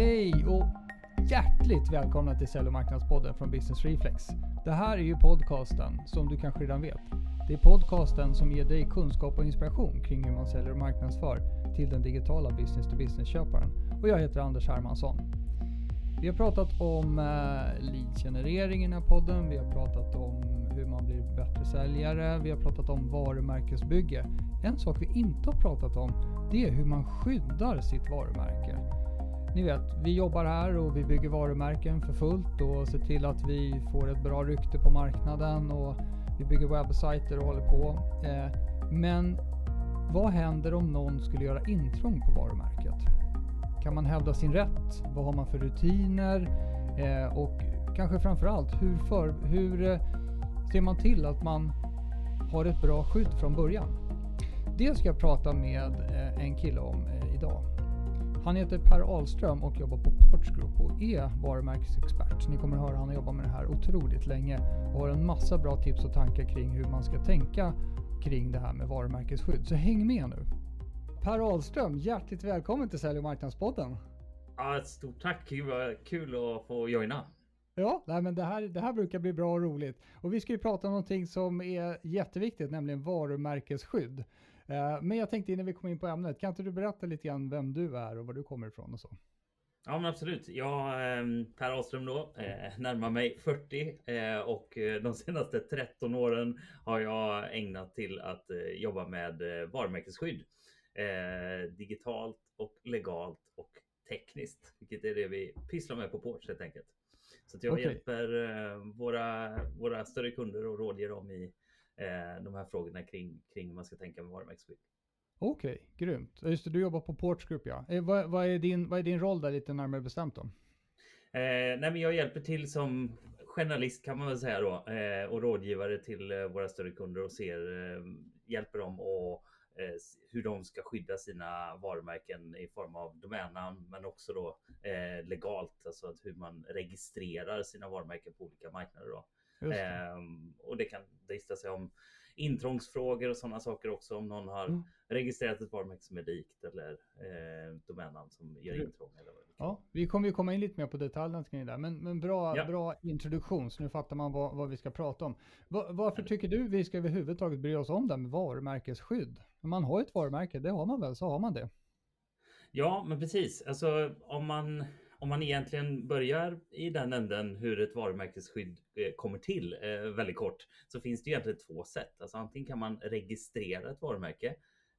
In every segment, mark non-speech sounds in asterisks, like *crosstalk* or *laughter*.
Hej och hjärtligt välkomna till Sälj och marknadspodden från Business Reflex. Det här är ju podcasten som du kanske redan vet. Det är podcasten som ger dig kunskap och inspiration kring hur man säljer och marknadsför till den digitala business to business-köparen. Och jag heter Anders Hermansson. Vi har pratat om eh, leadgenerering i den här podden. Vi har pratat om hur man blir bättre säljare. Vi har pratat om varumärkesbygge. En sak vi inte har pratat om, det är hur man skyddar sitt varumärke. Ni vet, vi jobbar här och vi bygger varumärken för fullt och ser till att vi får ett bra rykte på marknaden och vi bygger webbsajter och håller på. Eh, men vad händer om någon skulle göra intrång på varumärket? Kan man hävda sin rätt? Vad har man för rutiner? Eh, och kanske framförallt, hur, för, hur eh, ser man till att man har ett bra skydd från början? Det ska jag prata med eh, en kille om. Eh, han heter Per Ahlström och jobbar på Ports Group och är varumärkesexpert. Ni kommer att höra han jobbar med det här otroligt länge och har en massa bra tips och tankar kring hur man ska tänka kring det här med varumärkesskydd. Så häng med nu! Per Ahlström, hjärtligt välkommen till Sälj och marknadspodden. Ja, ett stort tack. Kul att få joina. Ja, nej, men det, här, det här brukar bli bra och roligt. Och vi ska ju prata om någonting som är jätteviktigt, nämligen varumärkesskydd. Eh, men jag tänkte innan vi kommer in på ämnet, kan inte du berätta lite grann vem du är och var du kommer ifrån och så? Ja men absolut. Jag, ehm, Per Ahlström då, eh, närmar mig 40 eh, och de senaste 13 åren har jag ägnat till att jobba med varumärkesskydd. Digitalt och legalt och tekniskt, vilket är det vi pysslar med på Porch helt enkelt. Så jag okay. hjälper våra, våra större kunder och rådger dem i eh, de här frågorna kring, kring hur man ska tänka med varumärkesskydd. Okej, okay, grymt. Just det, du jobbar på Ports Group ja. Eh, vad, vad, är din, vad är din roll där lite närmare bestämt då? Eh, nej, men jag hjälper till som journalist kan man väl säga då eh, och rådgivare till eh, våra större kunder och ser, eh, hjälper dem och eh, hur de ska skydda sina varumärken i form av domännamn men också då legalt, alltså att hur man registrerar sina varumärken på olika marknader. Då. Ehm, och det kan drista sig om intrångsfrågor och sådana saker också om någon har mm. registrerat ett varumärke som är likt eller eh, domännamn som gör intrång. Eller vad ja, vi kommer ju komma in lite mer på detaljerna kring det där, men, men bra, ja. bra introduktion så nu fattar man vad, vad vi ska prata om. Va, varför tycker du vi ska överhuvudtaget bry oss om det med varumärkesskydd? Man har ett varumärke, det har man väl, så har man det. Ja, men precis. Alltså om man om man egentligen börjar i den änden hur ett varumärkesskydd eh, kommer till eh, väldigt kort så finns det egentligen två sätt. Alltså antingen kan man registrera ett varumärke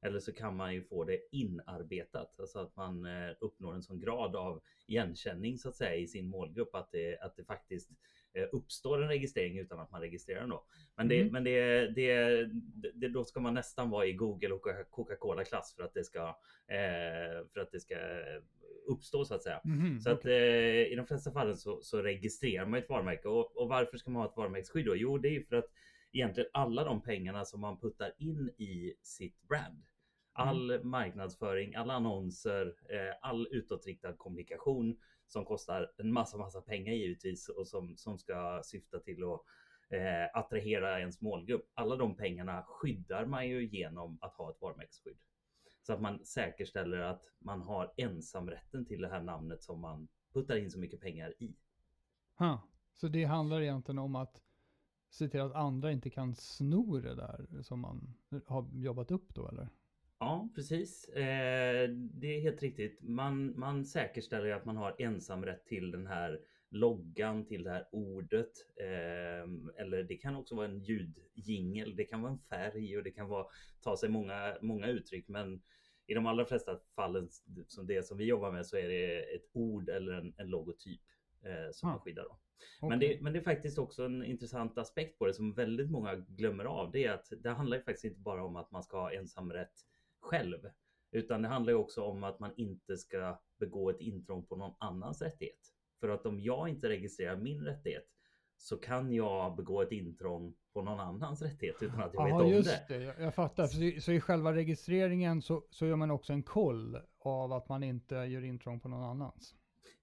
eller så kan man ju få det inarbetat, alltså att man eh, uppnår en sån grad av igenkänning så att säga i sin målgrupp att det, att det faktiskt uppstår en registrering utan att man registrerar den då. Men, det, mm. men det, det, det, då ska man nästan vara i Google och Coca-Cola klass för att det ska för att det ska uppstå så att säga. Mm, så okay. att eh, i de flesta fallen så, så registrerar man ett varumärke och, och varför ska man ha ett varumärkesskydd då? Jo, det är för att egentligen alla de pengarna som man puttar in i sitt brand all mm. marknadsföring, alla annonser, eh, all utåtriktad kommunikation som kostar en massa, massa pengar givetvis och som, som ska syfta till att eh, attrahera ens målgrupp. Alla de pengarna skyddar man ju genom att ha ett varumärkesskydd. Så att man säkerställer att man har ensamrätten till det här namnet som man puttar in så mycket pengar i. Huh. Så det handlar egentligen om att se till att andra inte kan sno det där som man har jobbat upp då eller? Ja, precis. Eh, det är helt riktigt. Man, man säkerställer att man har ensamrätt till den här loggan, till det här ordet. Eh, eller det kan också vara en ljudjingel. Det kan vara en färg och det kan vara, ta sig många, många uttryck. Men i de allra flesta fallen, som det som vi jobbar med, så är det ett ord eller en, en logotyp eh, som ah. man skyddar. Då. Okay. Men, det, men det är faktiskt också en intressant aspekt på det som väldigt många glömmer av. Det är att det handlar faktiskt inte bara om att man ska ha ensamrätt själv. Utan det handlar också om att man inte ska begå ett intrång på någon annans rättighet. För att om jag inte registrerar min rättighet så kan jag begå ett intrång på någon annans rättighet utan att jag Aha, vet om just det. det. Jag, fattar. Så, så, i själva registreringen så, så gör man också en koll av att man inte gör intrång på någon annans?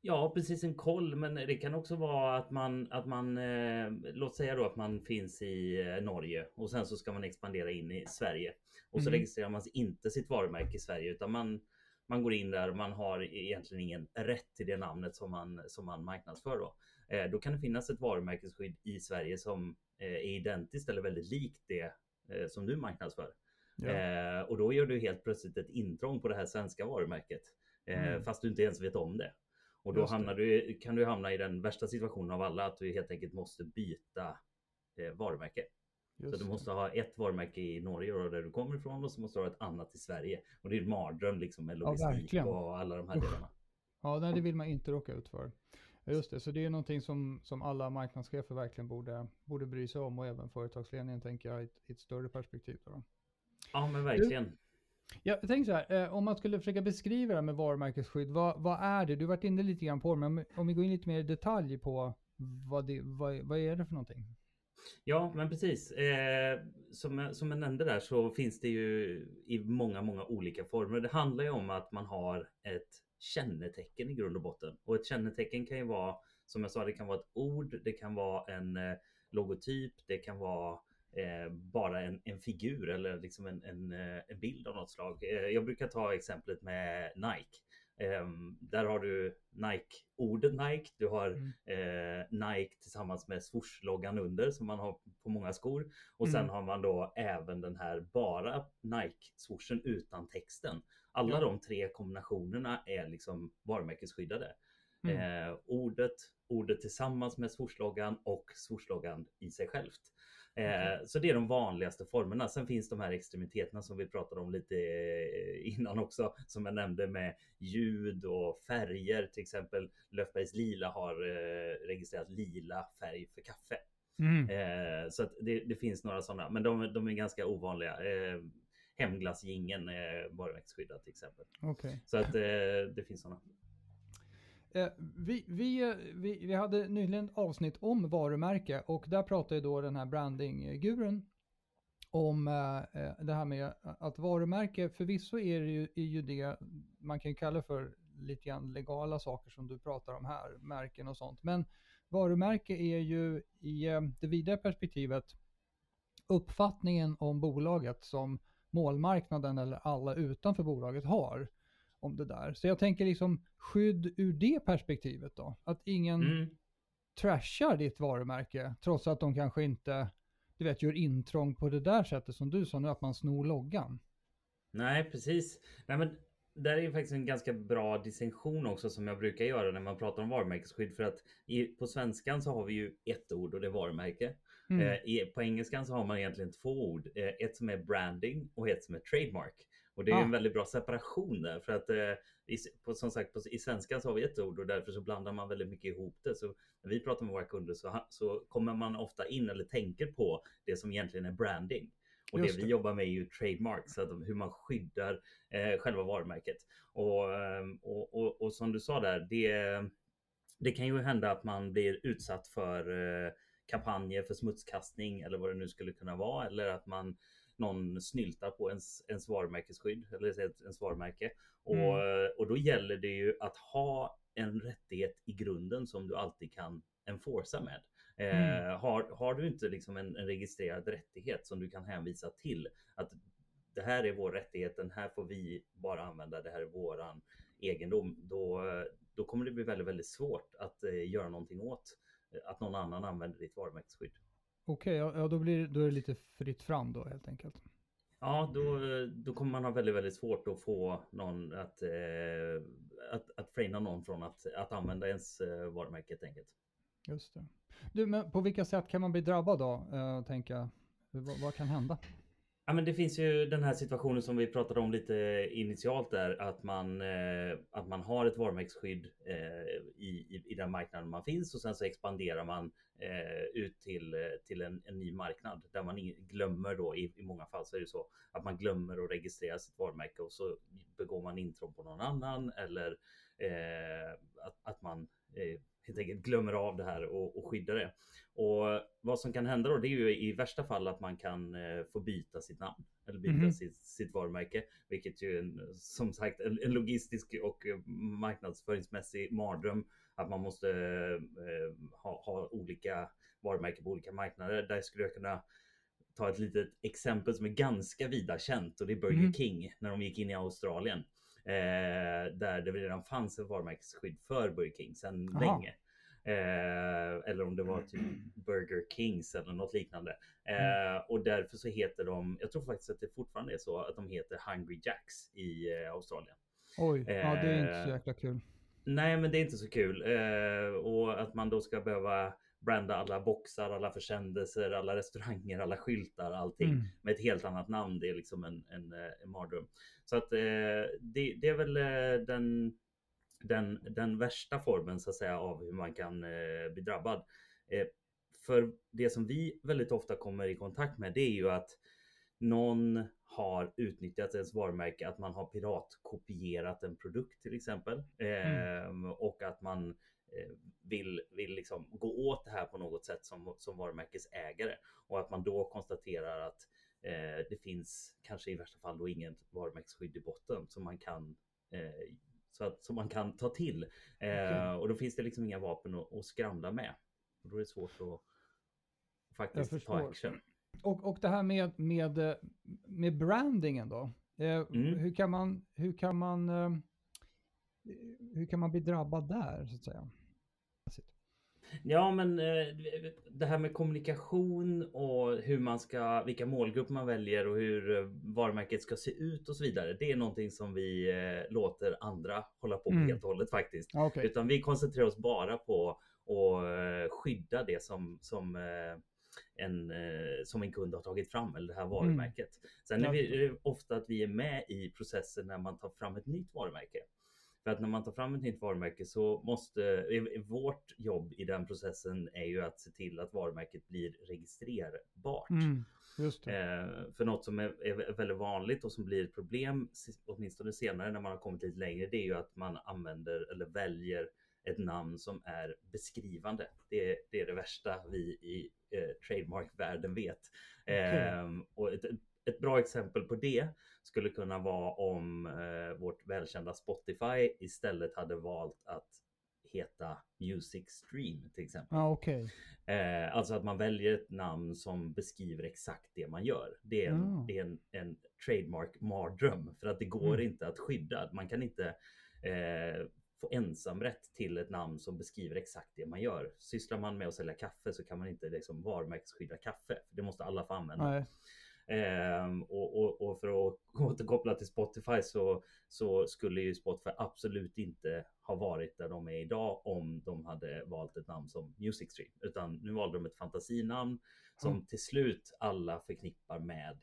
Ja, precis en koll, men det kan också vara att man, att man eh, låt säga då att man finns i eh, Norge och sen så ska man expandera in i Sverige och så mm. registrerar man inte sitt varumärke i Sverige utan man, man går in där man har egentligen ingen rätt till det namnet som man, som man marknadsför då. Eh, då kan det finnas ett varumärkesskydd i Sverige som eh, är identiskt eller väldigt likt det eh, som du marknadsför. Ja. Eh, och då gör du helt plötsligt ett intrång på det här svenska varumärket. Eh, mm. Fast du inte ens vet om det. Och då hamnar du, kan du hamna i den värsta situationen av alla, att du helt enkelt måste byta eh, varumärke. Just så du måste ha ett varumärke i Norge och där du kommer ifrån och så måste du ha ett annat i Sverige. Och det är en mardröm liksom med logistik ja, och alla de här Usch. delarna. Ja, nej, det vill man inte råka ut för. Just det, så det är någonting som, som alla marknadschefer verkligen borde, borde bry sig om och även företagsledningen tänker jag i ett, i ett större perspektiv. Då. Ja, men verkligen. Jag tänkte så här, eh, om man skulle försöka beskriva det med varumärkesskydd, vad, vad är det? Du har varit inne lite grann på det, men om vi går in lite mer i detalj på vad, det, vad, vad är det för någonting? Ja, men precis. Eh, som, som jag nämnde där så finns det ju i många, många olika former. Det handlar ju om att man har ett kännetecken i grund och botten. Och ett kännetecken kan ju vara, som jag sa, det kan vara ett ord, det kan vara en eh, logotyp, det kan vara eh, bara en, en, figur eller liksom en, en, eh, en bild av något slag. Eh, jag brukar ta exemplet med Nike. Um, där har du Nike-ordet Nike, du har mm. eh, Nike tillsammans med swoosh-loggan under som man har på många skor. Och mm. sen har man då även den här bara Nike-swooshen utan texten. Alla ja. de tre kombinationerna är liksom varumärkesskyddade. Mm. Eh, ordet, ordet tillsammans med swoosh-loggan och swoosh-loggan i sig självt. Eh, så det är de vanligaste formerna. Sen finns de här extremiteterna som vi pratade om lite eh, innan också, som jag nämnde med ljud och färger. Till exempel Löfbergs Lila har eh, registrerat lila färg för kaffe. Mm. Eh, så det, det, finns några sådana, men de, de är ganska ovanliga. Eh, Hemglassgingen är varumärkesskyddad till exempel. Okay. Så att eh, det finns sådana. Eh, vi, vi, vi, vi hade nyligen avsnitt om varumärke och där pratade då den här brandingguren om eh, eh, det här med att varumärke, förvisso är det ju, är ju det man kan kalla för lite grann legala saker som du pratar om här, märken och sånt. Men varumärke är ju i det vidare perspektivet uppfattningen om bolaget som målmarknaden eller alla utanför bolaget har om det där. Så jag tänker liksom skydd ur det perspektivet då. Att ingen mm. trashar ditt varumärke trots att de kanske inte, du vet, gör intrång på det där sättet som du sa nu, att man snor loggan. Nej, precis. Nej, men där är faktiskt en ganska bra distinktion också som jag brukar göra när man pratar om varumärkesskydd. För att i, på svenskan så har vi ju ett ord och det är varumärke. Mm. Eh, på engelskan så har man egentligen två ord. Eh, ett som är branding och ett som är trademark. Och det är ah. en väldigt bra separation där för att eh, i, på, som sagt på, i svenskan så har vi ett ord och därför så blandar man väldigt mycket ihop det. Så när vi pratar med våra kunder så, så kommer man ofta in eller tänker på det som egentligen är branding. Och det, det, vi jobbar med är ju trademark, så att hur man skyddar eh, själva varumärket. Och, ehm, och, och, och, som du sa där, det, det kan ju hända att man blir utsatt för eh, kampanjer för smutskastning eller vad det nu skulle kunna vara. Eller att man någon snyltar på ens, ens varumärkesskydd eller ens varumärke. Och, mm. och då gäller det ju att ha en rättighet i grunden som du alltid kan enforca med. Eh, mm. har, har du inte liksom en, en, registrerad rättighet som du kan hänvisa till att det här är vår rättighet, den här får vi bara använda, det här är våran egendom, då, då kommer det bli väldigt, väldigt svårt att eh, göra någonting åt att någon annan använder ditt varumärkesskydd. Okej, okay, ja, då, blir, då är det lite fritt fram då helt enkelt. Ja, då, då kommer man ha väldigt, väldigt svårt att få någon att, eh, att, att frena någon från att, att använda ens eh, varumärke helt enkelt. Just det. Du, men på vilka sätt kan man bli drabbad då? Eh, tänka, vad, vad kan hända? Ja, men det finns ju den här situationen som vi pratade om lite initialt där att man eh, att man har ett varumärkesskydd eh, i, i, den marknaden man finns och sen så expanderar man eh, ut till eh, till en, en, ny marknad där man glömmer då i, i många fall så är det så att man glömmer att registrera sitt varumärke och så begår man intrång på någon annan eller eh, att, att man eh, helt enkelt glömmer av det här och, och skyddar det. Och vad som kan hända då, det är ju i värsta fall att man kan eh, få byta sitt namn eller byta mm. sitt, sitt varumärke, vilket ju är som sagt en, en, logistisk och marknadsföringsmässig mardröm att man måste eh, ha, ha olika varumärken på olika marknader. Där skulle jag kunna ta ett litet exempel som är ganska vida känt och det är Burger mm. King när de gick in i Australien. Eh, där det redan fanns ett varumärkesskydd för Burger King sedan länge. Eh, eller om det var typ *clears throat* Burger Kings eller något liknande. Eh, mm. Och därför så heter de, jag tror faktiskt att det fortfarande är så att de heter Hungry Jacks i eh, Australien. Oj, ja det är inte så eh, jäkla kul. Nej, men det är inte så kul. Eh, och att man då ska behöva branda alla boxar, alla försändelser, alla restauranger, alla skyltar, allting mm. med ett helt annat namn. Det är liksom en, en, en mardröm. Så att eh, det, det, är väl eh, den, den, den värsta formen så att säga av hur man kan eh, bli drabbad. Eh, för det som vi väldigt ofta kommer i kontakt med det är ju att någon har utnyttjat ens varumärke, att man har piratkopierat en produkt till exempel. Mm. Eh, och att man eh, vill, vill liksom gå åt det här på något sätt som, som varumärkesägare. Och att man då konstaterar att eh, det finns kanske i värsta fall då inget varumärkesskydd i botten som man kan eh, så att, som man kan ta till. Okay. Eh, och då finns det liksom inga vapen att, att skramla med. Och då är det svårt att faktiskt ta action. Och, och det här med, med, med brandingen då? Eh, mm. Hur kan man, hur kan man, eh, hur kan man bli drabbad där så att säga? Ja, men eh, det här med kommunikation och hur man ska, vilka målgrupper man väljer och hur eh, varumärket ska se ut och så vidare. Det är någonting som vi eh, låter andra hålla på med mm. helt och hållet faktiskt. Okay. Utan vi koncentrerar oss bara på att skydda det som, som en, som en kund har tagit fram eller det här mm. varumärket. Mm. Sen är, det ofta att vi är med i processen när man tar fram ett nytt varumärke. För att när man tar fram ett nytt varumärke så måste vårt jobb i den processen är ju att se till att varumärket blir registrerbart. Mm, eh, för något som är, är, väldigt vanligt och som blir ett problem, åtminstone senare när man har kommit lite längre, det är ju att man använder eller väljer ett namn som är beskrivande. Det, det är det värsta vi i eh, trademark-världen vet. Okay. Eh, och ett, ett bra exempel på det skulle kunna vara om eh, vårt välkända Spotify istället hade valt att heta Music Stream till exempel. Ah, okay. eh, alltså att man väljer ett namn som beskriver exakt det man gör. Det är en, mm. det är en, en trademark mardröm för att det går mm. inte att skydda. Man kan inte eh, få ensamrätt till ett namn som beskriver exakt det man gör. Sysslar man med att sälja kaffe så kan man inte liksom varumärkesskydda kaffe. Det måste alla få använda. Nej. Um, och, och, och, för att *laughs* återkoppla till Spotify så, så skulle ju Spotify absolut inte ha varit där de är idag om de hade valt ett namn som Music Stream. Utan nu valde de ett fantasinamn som mm. till slut alla förknippar med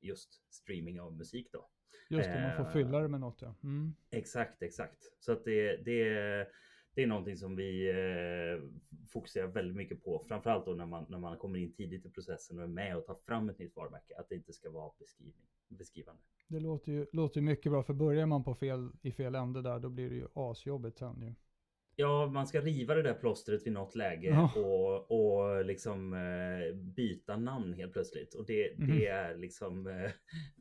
just streaming av musik då. Just det, man får fylla det med något ja. Mm. Exakt, exakt. Så att det, det det är någonting som vi eh, fokuserar väldigt mycket på, framförallt då när man, när man kommer in tidigt i processen och är med och tar fram ett nytt varumärke, att det inte ska vara beskrivning, beskrivande. Det låter ju, låter mycket bra, för börjar man på fel, i fel ände där, då blir det ju asjobbigt sen ju. Ja, man ska riva det där plåstret vid något läge ja. och, och liksom eh, byta namn helt plötsligt. Och det, mm. det är liksom, eh,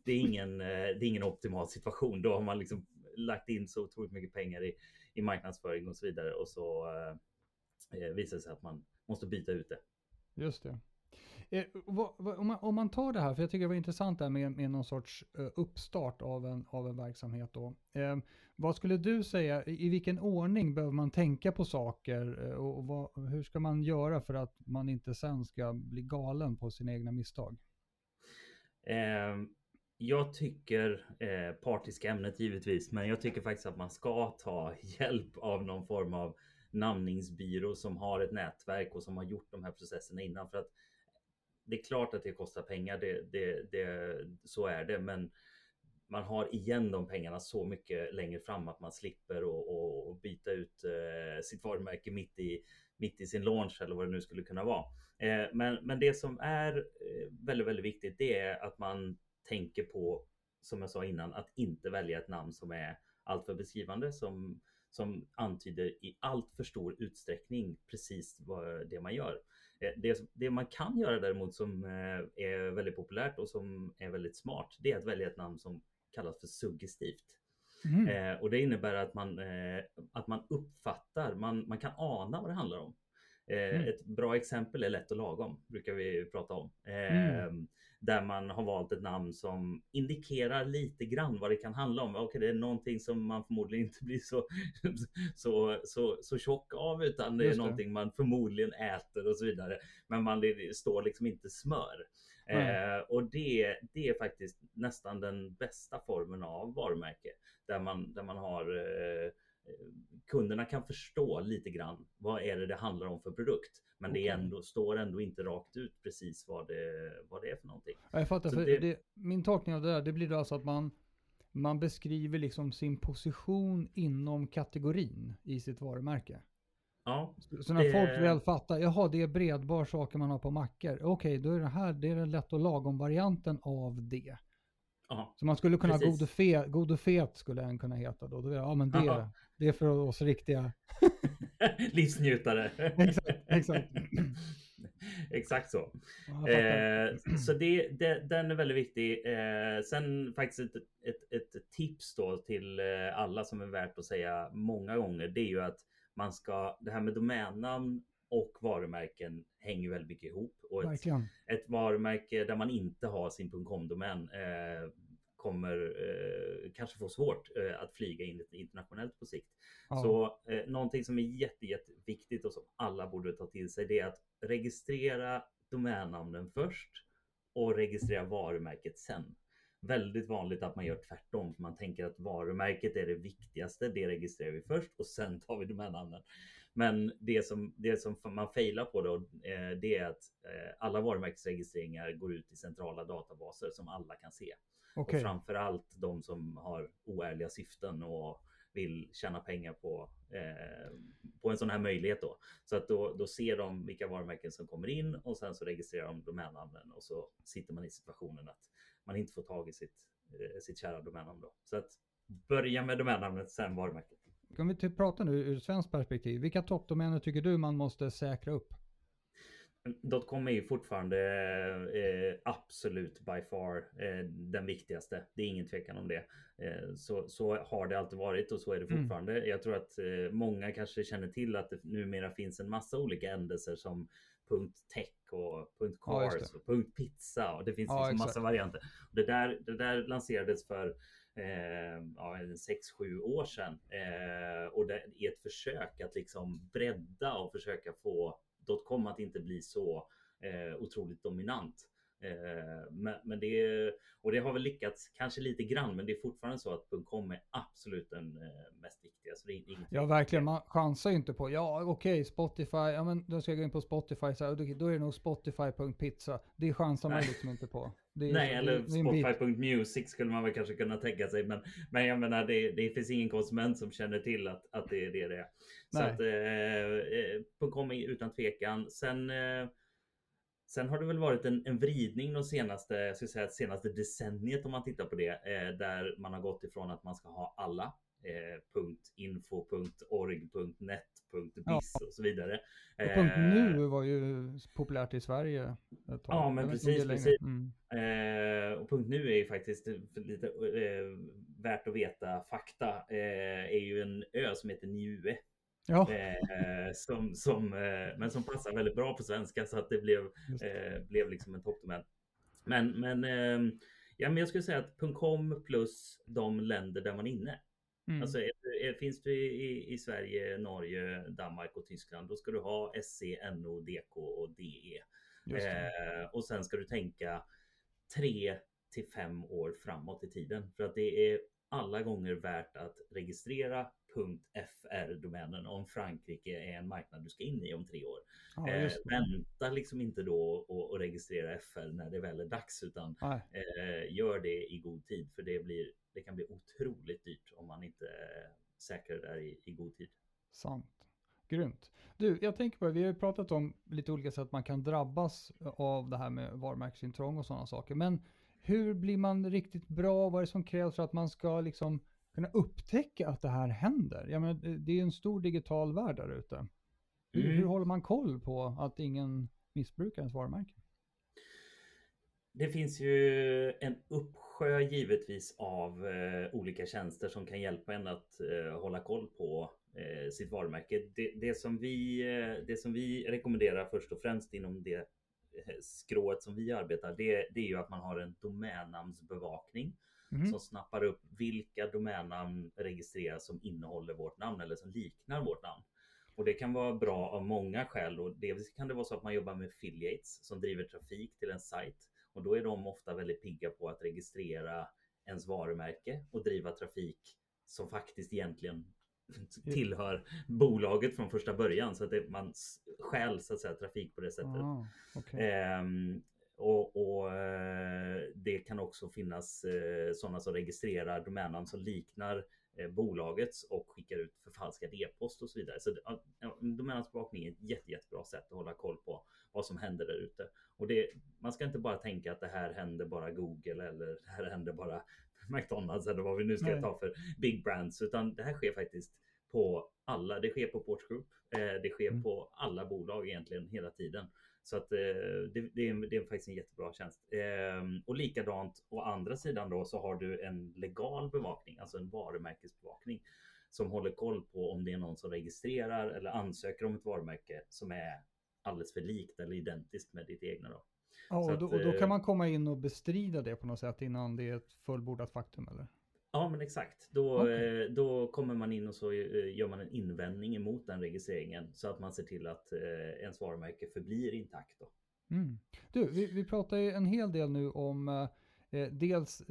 det, är ingen, eh, det är ingen optimal situation. Då har man liksom lagt in så otroligt mycket pengar i, i marknadsföring och så vidare och så eh, eh, visar det sig att man måste byta ut det. Just det. Eh, vad, vad, om, man, om, man, tar det här, för jag tycker det var intressant där med, med någon sorts uh, uppstart av en, av en verksamhet då. Eh, vad skulle du säga, i, i vilken ordning behöver man tänka på saker uh, och vad, hur ska man göra för att man inte sen ska bli galen på sina egna misstag? Jag tycker, eh, partiska ämnet givetvis, men jag tycker faktiskt att man ska ta *laughs* hjälp av någon form av namningsbyrå som har ett nätverk och som har gjort de här processerna innan. För att det är klart att det kostar pengar, det, det, det, så är det, men man har igen de pengarna så mycket längre fram att man slipper och, och byta ut eh, sitt varumärke mitt i, mitt i sin launch eller vad det nu skulle kunna vara. Eh, men, men det som är eh, väldigt, väldigt viktigt, det är att man tänker på, som jag sa innan, att inte välja ett namn som är alltför beskrivande, som, som antyder i allt för stor utsträckning precis vad det man gör. Eh, det, det man kan göra däremot som eh, är väldigt populärt och som är väldigt smart, det är att välja ett namn som kallas för suggestivt. Mm. Eh, och det innebär att man, eh, att man uppfattar, man, man kan ana vad det handlar om. Mm. Ett bra exempel är Lätt och lagom, brukar vi prata om. Mm. Där man har valt ett namn som indikerar lite grann vad det kan handla om. Okej, det är någonting som man förmodligen inte blir så, *laughs* så, så, så tjock av, utan det är någonting man förmodligen äter och så vidare. Men man det står liksom inte smör. Eh, och det, det är faktiskt nästan den bästa formen av varumärke där man, där man har eh, kunderna kan förstå lite grann vad är det det handlar om för produkt. Men okay. det ändå, står ändå inte rakt ut precis vad det, vad det är för någonting. Ja, jag fattar, för det... Det, min tolkning av det där, det blir då alltså att man, man beskriver liksom sin position inom kategorin i sitt varumärke. Ja, så när det... folk väl fattar, jaha det är bredbar saker man har på mackor. Okej, okay, då är det här, det är den lätt och lagom varianten av det. Aha, så man skulle kunna, god och, fet, god och fet skulle den kunna heta då. då ja men det, det är för oss riktiga. *laughs* Livsnjutare. exakt, exakt. *laughs* Exakt så. Eh, så det, det, den är väldigt viktig. Eh, sen faktiskt ett, ett, ett, tips då till eh, alla som är värt att säga många gånger. Det är ju att man ska, det här med domännamn och varumärken hänger väldigt mycket ihop. Och ett, ett, varumärke där man inte har sin .com-domän eh, kommer eh, kanske få svårt eh, att flyga in internationellt på sikt. Ja. Så eh, någonting som är jätte, jätteviktigt och som alla borde ta till sig det är att registrera domännamnen först och registrera varumärket sen. Väldigt vanligt att man gör tvärtom. För man tänker att varumärket är det viktigaste. Det registrerar vi först och sen tar vi domännamnen. Men det som, det som man failar på då, eh, det är att eh, alla varumärkesregistreringar går ut i centrala databaser som alla kan se. Okay. Och framför allt de som har oärliga syften och vill tjäna pengar på, eh, på en sån här möjlighet då. Så att då, då ser de vilka varumärken som kommer in och sen så registrerar de domännamnen och så sitter man i situationen att man inte får tag i sitt, eh, sitt kära domännamn då. Så att börja med domännamnet, sen varumärket. Kan vi typ prata nu ur svenskt perspektiv? Vilka toppdomäner tycker du man måste säkra upp? .com är ju fortfarande eh, absolut by far eh, den viktigaste. Det är ingen tvekan om det. Eh, så, så har det alltid varit och så är det mm. fortfarande. Mm. Jag tror att eh, många kanske känner till att det numera finns en massa olika ändelser som .tech och .cars ja, och .pizza och det finns ja, liksom massa varianter. Det där, det där lanserades för eh, ja, 6-7 år sedan eh, och det är ett försök att liksom bredda och försöka få dotcom att inte bli så eh, otroligt dominant. Eh, men, men, det, och det har väl lyckats kanske lite grann, men det är fortfarande så att .com är absolut den eh, mest viktiga. Så det är ja, verkligen. Man chansar ju inte på, ja okej, okay, Spotify, ja men då ska jag gå in på Spotify, så här, då är det nog Spotify.pizza. Det chansar man liksom inte på. Är, Nej, eller Spotify.music skulle man väl kanske kunna tänka sig. Men, men jag menar, det, det finns ingen konsument som känner till att, att det är det det är. Så Nej. att eh, .com är utan tvekan. Sen eh, Sen har det väl varit en, en vridning de senaste, jag ska säga, senaste decenniet om man tittar på det, eh, där man har gått ifrån att man ska ha alla eh, .info, .biz ja. och så vidare. Och eh, .nu var ju populärt i Sverige. Ja, men precis. precis. Mm. Eh, och .nu är ju faktiskt lite eh, värt att veta fakta. Eh, är ju en ö som heter Niue Ja. Eh, som, som, eh, men som passar väldigt bra på svenska så att det blev, eh, blev liksom en toppdomän. Men, men, eh, ja, men jag skulle säga att .com plus de länder där man är inne. Mm. Alltså, finns du i, i, Sverige, Norge, Danmark och Tyskland, då ska du ha SC, NO, DK och DE. Eh, och sen ska du tänka tre till fem år framåt i tiden för att det är alla gånger värt att registrera .fr-domänen om Frankrike är en marknad du ska in i om tre år. Ja, eh, vänta liksom inte då och, och, registrera FR när det väl är dags utan eh, gör det i god tid för det, blir, det kan bli otroligt dyrt om man inte säkrar det där i, i god tid. Sant. Grymt. Du, jag tänker på, vi har ju pratat om lite olika sätt man kan drabbas av det här med varumärkesintrång och sådana saker. Men hur blir man riktigt bra? Vad är det som krävs för att man ska liksom kunna upptäcka att det här händer? Jag menar, det är ju en stor digital värld där ute. Hur, mm. hur håller man koll på att ingen missbrukar ens varumärke? Det finns ju en uppsjö givetvis av eh, olika tjänster som kan hjälpa en att eh, hålla koll på eh, sitt varumärke. Det, det, som vi, eh, det som vi rekommenderar först och främst inom det eh, skrået som vi arbetar, det, det är ju att man har en domännamnsbevakning mm. som snappar upp vilka domännamn registreras som innehåller vårt namn eller som liknar vårt namn. Och det kan vara bra av många skäl. Och dels kan det vara så att man jobbar med affiliates som driver trafik till en sajt och då är de ofta väldigt pigga på att registrera ens varumärke och driva trafik som faktiskt egentligen tillhör bolaget från första början så att det, man stjäl så att säga trafik på det sättet. Ah, okay. eh, och, och, eh, det kan också finnas eh, sådana som registrerar domännamn som liknar eh, bolagets och skickar ut förfalskad e-post och så vidare. Så ja, domännamnsbevakning är ett jätte, jättebra sätt att hålla koll på vad som händer där ute. Och det, man ska inte bara tänka att det här händer bara Google eller det här händer bara *laughs* McDonalds eller vad vi nu ska Nej. ta för big brands, utan det här sker faktiskt på alla. Det sker på Porch Group. Det sker mm. på alla bolag egentligen hela tiden. Så att eh, det, det, är, det är faktiskt en jättebra tjänst. Ehm, och likadant å andra sidan då så har du en legal bevakning, alltså en varumärkesbevakning som håller koll på om det är någon som registrerar eller ansöker om ett varumärke som är alldeles för likt eller identiskt med ditt egna. Då. Ja, och, då, och då kan eh, man komma in och bestrida det på något sätt innan det är ett fullbordat faktum eller? Ja, men exakt. Då, okay. Eh, då kommer man in och så eh, gör man en invändning emot den registreringen så att man ser till att ens varumärke förblir intakt. Då. Mm. Du, vi, vi pratar ju en hel del nu om eh, dels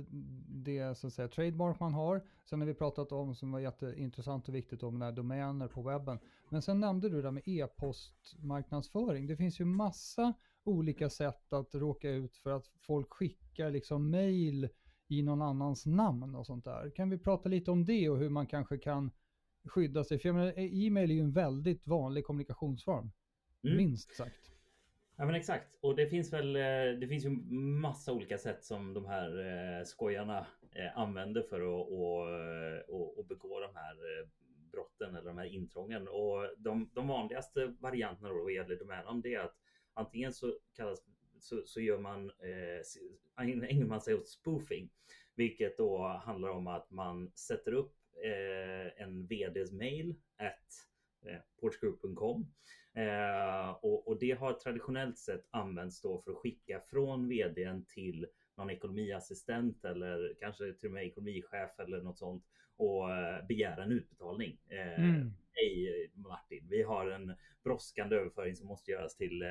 det så att säga trademark man har. Sen har vi pratat om som var jätteintressant och viktigt om när domäner på webben. Men sen nämnde du det med e-postmarknadsföring. Det finns ju massa olika sätt att råka ut för att folk skickar liksom mail i någon annans namn och sånt där. Kan vi prata lite om det och hur man kanske kan skydda sig? För jag menar, e-mail är ju en väldigt vanlig kommunikationsform. Mm. Minst sagt. Ja men exakt. Och det finns väl eh, det finns ju massa olika sätt som de här eh, skojarna eh, använder för att och, och, och begå de här brotten eller de här intrången. Och de, de vanligaste varianterna då vad gäller domännamn det är att antingen så kallas så, så gör man eh, ägnar man sig åt spoofing, vilket då handlar om att man sätter upp eh, en vds mail at eh, porchgroup.com eh, och, och, det har traditionellt sett använts då för att skicka från vdn till någon ekonomiassistent eller kanske till och med ekonomichef eller något sånt och eh, begära en utbetalning. Eh, mm. Hej Martin, vi har en brådskande överföring som måste göras till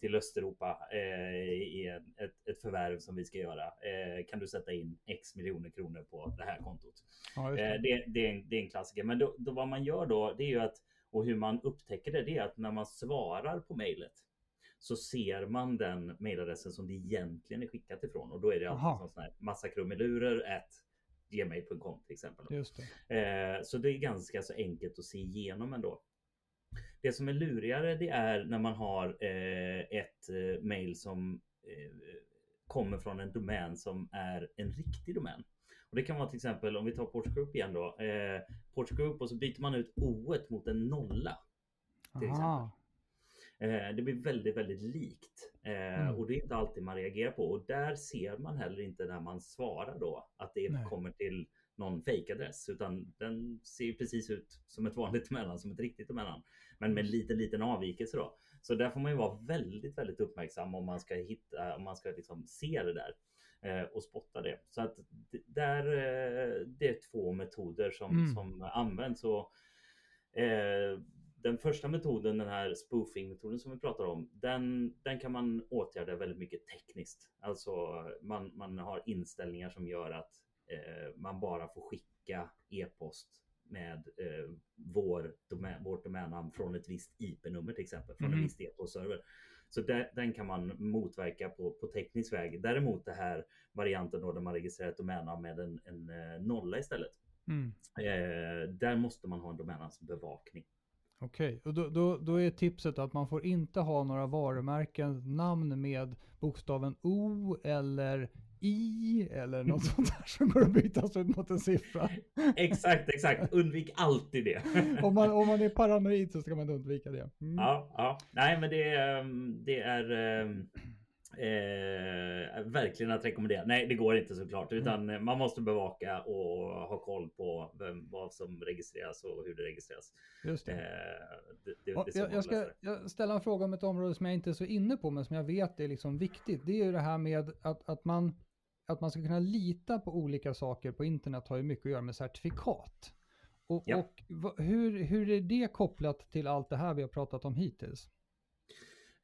till Östeuropa eh, i ett, ett förvärv som vi ska göra. Eh, kan du sätta in X miljoner kronor på det här kontot? Ja, det. Eh, det, det, är en, det, är en, klassiker. Men då, då, vad man gör då, det är ju att och hur man upptäcker det, det är att när man svarar på mejlet så ser man den mejladressen som det egentligen är skickat ifrån och då är det alltså sån här massa krumelurer at gmail.com till exempel. Just det. Eh, så det är ganska så enkelt att se igenom ändå. Det som är lurigare det är när man har eh, ett eh, mail som eh, kommer från en domän som är en riktig domän. Och det kan vara till exempel om vi tar Porch Group igen då. Eh, Porch Group och så byter man ut O mot en nolla. Till exempel. Eh, det blir väldigt, väldigt likt eh, mm. och det är inte alltid man reagerar på och där ser man heller inte när man svarar då att det Nej. kommer till någon fejkadress utan den ser precis ut som ett vanligt emellan, som ett riktigt emellan. Men med en liten, liten avvikelse då. Så där får man ju vara väldigt, väldigt uppmärksam om man ska hitta, om man ska liksom se det där eh, och spotta det. Så att där, eh, det är två metoder som, mm. som används. Och, eh, den första metoden, den här spoofing-metoden som vi pratar om, den, den kan man åtgärda väldigt mycket tekniskt. Alltså man, man har inställningar som gör att man bara får skicka e-post med eh, vår domän, vårt domännamn från ett visst IP-nummer till exempel, från mm. en viss e-postserver. Så där, den kan man motverka på, på teknisk väg. Däremot det här varianten då där man registrerar ett domännamn med en, en eh, nolla istället. Mm. Eh, där måste man ha en domännamnsbevakning. Okej, okay. och då, då, då, är tipset att man får inte ha några varumärken namn med bokstaven O eller i eller något sånt där som går att bytas ut mot en siffra. exakt, exakt. Undvik alltid det. *laughs* om, man, om man är paranoid så ska man undvika det. Mm. Ja, ja. Nej, men det, ehm, det är... Ehm, Eh, verkligen att rekommendera. Nej, det går inte såklart, mm. utan mm. man måste bevaka och ha koll på vem, vad som registreras och hur det registreras. Just det. Eh, det, det, det jag, jag ska jag ställa en fråga om ett område som jag inte är så inne på, men som jag vet är liksom viktigt. Det är ju det här med att, att, man, att man ska kunna lita på olika saker på internet har ju mycket att göra med certifikat. Och, ja. och hur, hur är det kopplat till allt det här vi har pratat om hittills?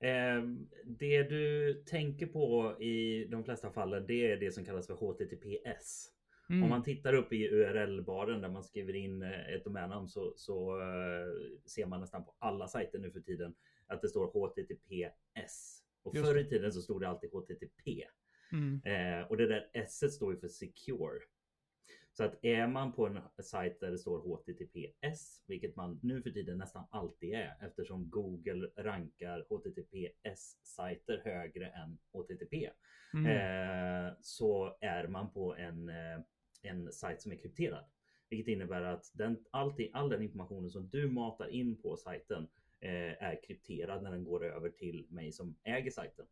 Eh, det du tänker på i de flesta fallen, det är det som kallas för HTTPS. Mm. Om man tittar upp i URL-baren där man skriver in eh, ett domännamn så, så uh, ser man nästan på alla sajter nu för tiden att det står HTTPS. Och Just förr i tiden så stod det alltid HTTP. Mm. Eh, och det där S står ju för secure. Så att är man på en sajt där det står HTTPS, vilket man nu för tiden nästan alltid är eftersom Google rankar HTTPS-sajter högre än HTTP. Mm. Eh, så är man på en, eh, en sajt som är krypterad. Vilket innebär att den, alltid, all den informationen som du matar in på sajten eh, är krypterad när den går över till mig som äger sajten.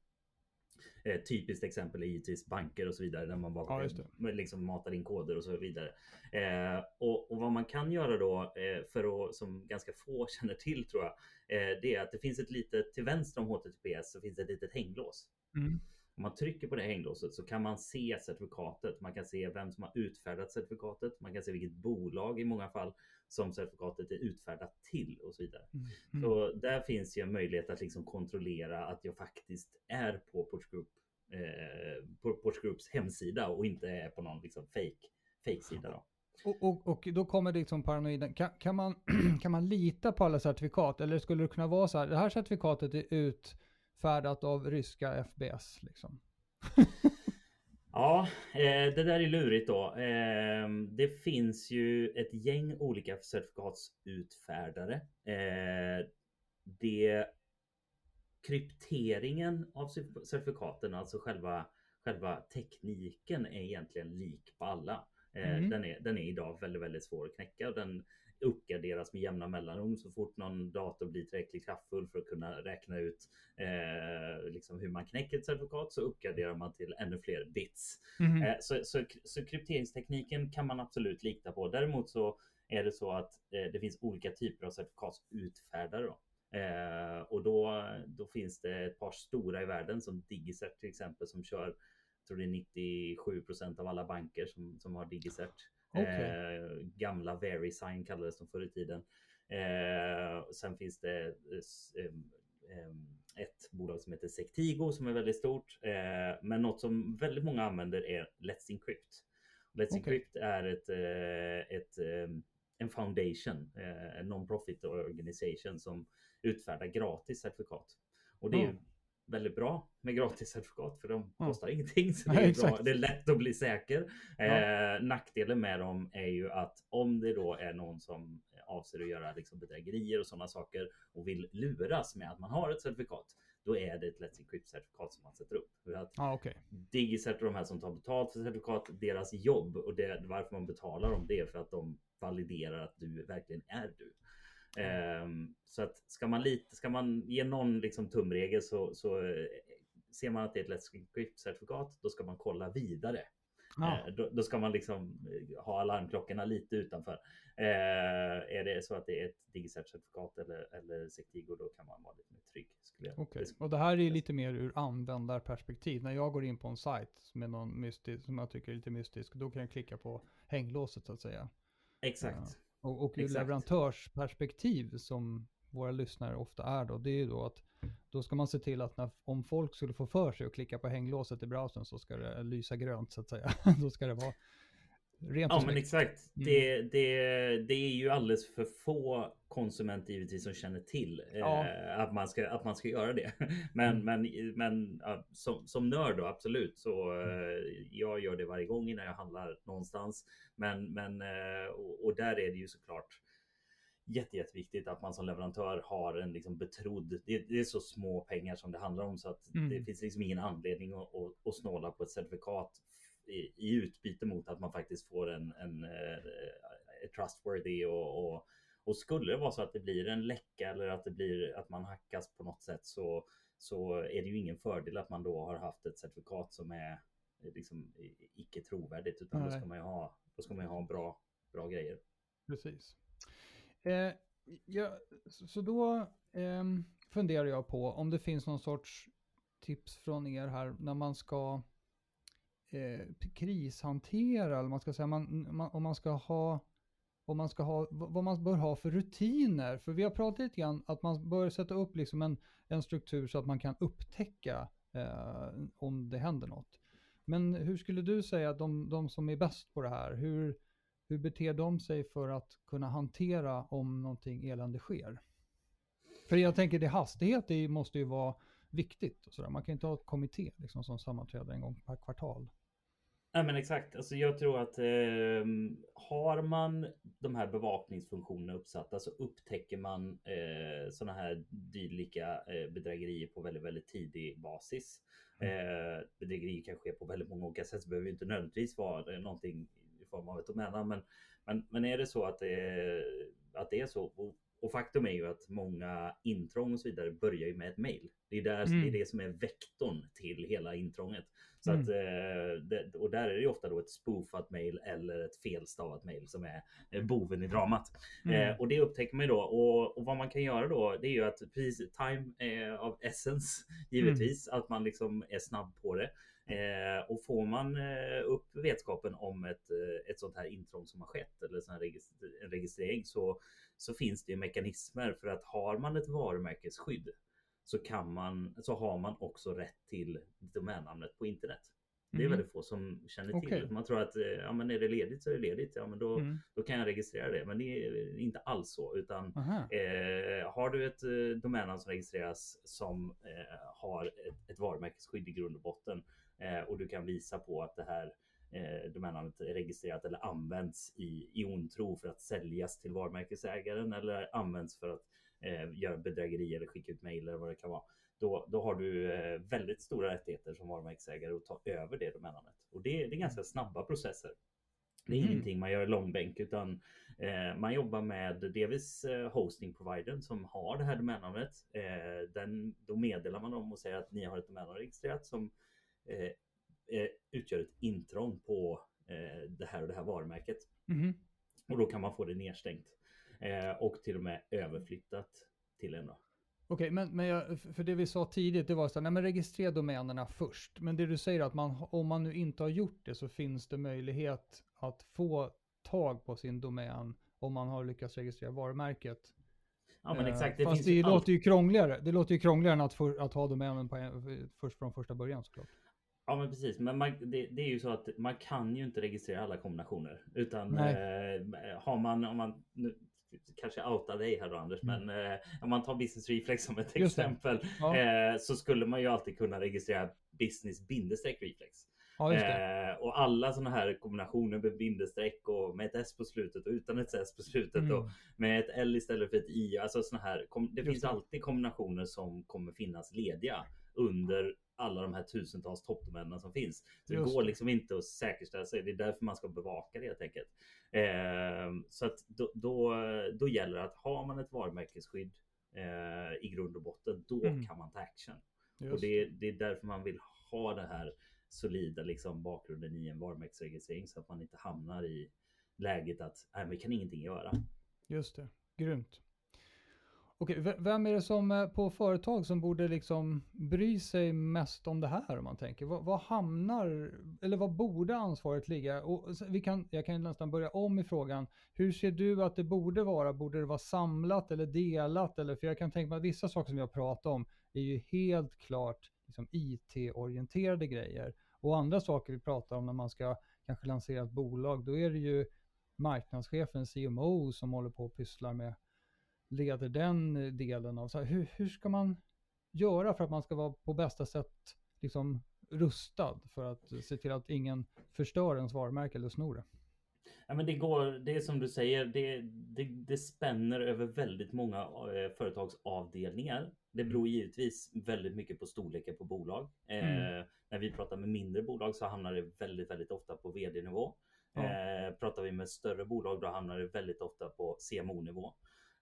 Eh, typiskt exempel är givetvis banker och så vidare där man bara ja, liksom matar in koder och så vidare. Eh, och, och, vad man kan göra då eh, för att, som ganska få *laughs* känner till tror jag, eh, det är att det finns ett litet, till vänster om HTTPS så finns det ett litet hänglås. Mm. Om man trycker på det hänglåset så kan man se certifikatet. Man kan se vem som har utfärdat certifikatet. Man kan se vilket bolag i många fall som certifikatet är utfärdat till och så vidare. Mm. Mm. Så där finns ju en möjlighet att liksom kontrollera att jag faktiskt är på Porch, Group, eh, Porch Groups hemsida och inte är på någon liksom fake, fake sida. Då. Och, och, och, då kommer liksom paranoiden, kan, kan, man, *clears throat* kan man lita på alla certifikat eller skulle det kunna vara så här, det här certifikatet är utfärdat av ryska FBS liksom? *laughs* Ja, eh, det där är lurigt då. Eh, det finns ju ett gäng olika certifikatsutfärdare. Eh, det krypteringen av certifikaten, alltså själva, själva tekniken är egentligen lik på alla. Mm. Den, är, den är idag väldigt, väldigt svår att knäcka och den uppgraderas med jämna mellanrum så fort någon dator blir tillräckligt kraftfull för att kunna räkna ut eh, liksom hur man knäcker ett certifikat så uppgraderar man till ännu fler bits. Mm. Eh, så, så, så, krypteringstekniken kan man absolut lita på. Däremot så är det så att eh, det finns olika typer av certifikatsutfärdare. Då. Eh, och då, då finns det ett par stora i världen som Digicert till exempel som kör jag tror det är 97% av alla banker som, som har Digicert. Okay. Eh, gamla Verisign kallades de förr i tiden. Eh, sen finns det eh, ett bolag som heter Sectigo som är väldigt stort. Eh, men något som väldigt många använder är Let's Encrypt. Let's okay. Encrypt är ett, eh, ett, eh, en foundation, en non-profit organisation som utfärdar gratis certifikat. Och det är mm väldigt bra med gratis certifikat för de kostar mm. ingenting. Så *laughs* det, är bra. det är lätt att bli säker. Ja. Eh, nackdelen med dem är ju att om det då är någon som avser att göra liksom bedrägerier och sådana saker och vill luras med att man har ett certifikat, då är det ett Let's Encrypt certifikat som man sätter upp. För att ah, okay. Digicert och de här som tar betalt för certifikat, deras jobb och det, varför man betalar dem, det är för att de validerar att du verkligen är du. Um, så att ska man, lite, ska man ge någon liksom tumregel så, så eh, ser man att det är ett Let's Encrypt certifikat, då ska man kolla vidare. Ja. Eh, då, då, ska man liksom eh, ha alarmklockorna lite utanför. Eh, är det så att det är ett Digicert-certifikat eller, eller Sectigo, då kan man vara lite mer trygg. Skulle jag okay. Och det här är lite mer ur användarperspektiv. När jag går in på en sajt med någon mystisk, som jag tycker är lite mystisk, då kan jag klicka på hänglåset så att säga. Exakt. Och, och ur leverantörsperspektiv som våra lyssnare ofta är då, det är ju då att då ska man se till att när, om folk skulle få för sig att klicka på hänglåset i browsern så ska det lysa grönt så att säga. *laughs* då ska det vara rent Ja men exakt. Mm. Det, det, det är ju alldeles för få konsumenter givetvis som känner till ja. eh, att, man ska, att man ska göra det. *laughs* Men, mm. men, men ja, som, som nörd då absolut så eh, jag gör det varje gång innan jag handlar någonstans. Men, men eh, och, och, där är det ju såklart jätte, jätteviktigt att man som leverantör har en liksom betrodd. Det, det är så små pengar som det handlar om så att mm. det finns liksom ingen anledning att, att, att snåla på ett certifikat i, i utbyte mot att man faktiskt får en, en, en eh, trustworthy och, och, och skulle det vara så att det blir en läcka eller att det blir att man hackas på något sätt så så är det ju ingen fördel att man då har haft ett certifikat som är liksom icke trovärdigt utan då ska man ju ha, då ska man ha bra, bra grejer. Precis. Eh, ja, så då eh, funderar jag på om det finns någon sorts tips från er här när man ska eh, krishantera, eller man ska säga, man, man, om man ska ha vad man ska ha, vad man bör ha för rutiner. För vi har pratat lite grann att man bör sätta upp liksom en, en struktur så att man kan upptäcka eh, om det händer något. Men hur skulle du säga att de, de som är bäst på det här, hur, hur beter de sig för att kunna hantera om någonting elände sker? För jag tänker det hastighet det måste ju vara viktigt. Och så där. Man kan inte ha ett kommitté liksom, som sammanträder en gång per kvartal. Nej men exakt, alltså jag tror att eh, har man de här bevakningsfunktionerna uppsatta så upptäcker man eh, sådana här dylika eh, bedrägerier på väldigt, väldigt tidig basis. Mm. Eh, bedrägerier kan ske på väldigt många olika sätt, det behöver inte nödvändigtvis vara någonting i form av ett domännamn. Men, men, men är det så att det, att det är så och faktum är ju att många intrång och så vidare börjar ju med ett mail. Det är, där, mm. det, är det som är vektorn till hela intrånget. Så mm. att, eh, och där är det ju ofta då ett spoofat mail eller ett felstavat mail som är eh, boven i dramat. Mm. Eh, och det upptäcker man ju då. Och, och, vad man kan göra då, det är ju att precis time är av essence *laughs* givetvis. Mm. Att man liksom är snabb på det. Eh, och får man eh, upp vetskapen om ett, eh, ett sånt här intrång som har skett eller en registrering så, så finns det ju mekanismer för att har man ett varumärkesskydd så kan man så har man också rätt till domännamnet på internet. Det är mm. väldigt få som känner till okay. Man tror att ja, men är det ledigt så är det ledigt. Ja, men då, mm. då kan jag registrera det. Men det är inte alls så. Utan eh, har du ett eh, domännamn som registreras som eh, har ett, ett varumärkesskydd i grund och botten Eh, och du kan visa på att det här eh, domännamnet är registrerat eller används i, i ond tro för att säljas till varumärkesägaren eller används för att eh, göra bedrägeri eller skicka ut mejl eller vad det kan vara. Då, då har du eh, väldigt stora rättigheter som varumärkesägare att ta över det domännamnet. Och det, det är ganska snabba processer. Det är mm. ingenting man gör i långbänk utan eh, man jobbar med delvis eh, hosting providern som har det här domännamnet. Eh, den, då meddelar man dem och säger att ni har ett domännamn registrerat som eh, utgör ett intrång på eh, det här och det här varumärket. Mm. Och då kan man få det nedstängt och till och med överflyttat till en. Okej, okay, men, men jag, för det vi sa tidigt, det var så här, registrera domänerna först. Men det du säger att man, om man nu inte har gjort det så finns det möjlighet att få tag på sin domän om man har lyckats registrera varumärket. Ja men exakt. Det Fast det låter ju krångligare. Det låter ju krångligare än att, för, att ha domänen på först från första början såklart. Ja men precis, men man, det, det, är ju så att man kan ju inte registrera alla kombinationer. Utan eh, har man, om man, nu, kanske outar dig här då Anders, mm. men eh, om man tar Business Reflex som ett exempel ja. eh, så skulle man ju alltid kunna registrera business bindestreck reflex. Ja, eh, och alla sådana här kombinationer med bindestreck och med ett S på slutet och utan ett S på slutet mm. och med ett L istället för ett I. Alltså såna här, det just finns det. alltid kombinationer som kommer finnas lediga under alla de här tusentals toppdomänerna som finns. Så det går liksom inte att säkerställa sig. Det är därför man ska bevaka det helt enkelt. Eh, så att då, då, då, gäller det att har man ett varumärkesskydd eh, i grund och botten, då mm. kan man ta action. Just. Och det, det är därför man vill ha det här solida liksom, bakgrunden i en varumärkesregistrering så att man inte hamnar i läget att nej, vi kan ingenting göra. Just det, grymt. Okej, vem är det som på företag som borde liksom bry sig mest om det här om man tänker? Vad, vad hamnar, eller vad borde ansvaret ligga? Och vi kan, jag kan nästan börja om i frågan. Hur ser du att det borde vara? Borde det vara samlat eller delat? Eller, för jag kan tänka mig att vissa saker som jag pratar om är ju helt klart liksom IT-orienterade grejer. Och andra saker vi pratar om när man ska kanske lansera ett bolag, då är det ju marknadschefen, CMO, som håller på och pysslar med leder den delen av, så här, hur, hur ska man göra för att man ska vara på bästa sätt liksom rustad för att se till att ingen förstör ens varumärke eller snor det? Ja, men det går, det är som du säger, det, det, det spänner över väldigt många eh, företagsavdelningar. Det beror givetvis väldigt mycket på storleken på bolag. Eh, mm. Eh, när vi pratar med mindre bolag så hamnar det väldigt, väldigt ofta på vd-nivå. Ja. Eh, pratar vi med större bolag då hamnar det väldigt ofta på CMO-nivå.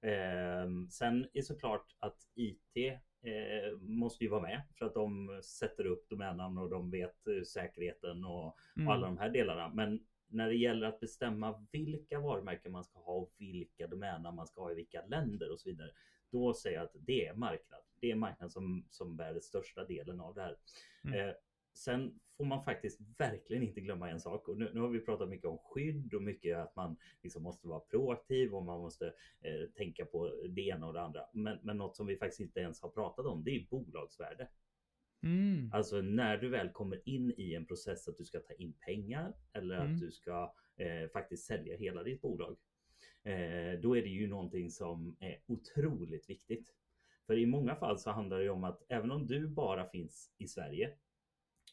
Eh, sen är såklart att IT eh, måste ju vara med för att de sätter upp domännamn och de vet eh, säkerheten och, Mm. och alla de här delarna. Men när det gäller att bestämma vilka varumärken man ska ha och vilka domännamn man ska ha i vilka länder och så vidare. Då säger jag att det är marknad. Det är marknad som, som bär den största delen av det här. Mm. Eh, sen får man faktiskt verkligen inte glömma en sak och nu, nu har vi pratat mycket om skydd och mycket att man liksom måste vara proaktiv och man måste eh, tänka på det ena och det andra. Men, men något som vi faktiskt inte ens har pratat om, det är bolagsvärde. Mm. Alltså när du väl kommer in i en process att du ska ta in pengar eller Mm. att du ska eh, faktiskt sälja hela ditt bolag. Eh, då är det ju någonting som är otroligt viktigt. För i många fall så handlar det ju om att även om du bara finns i Sverige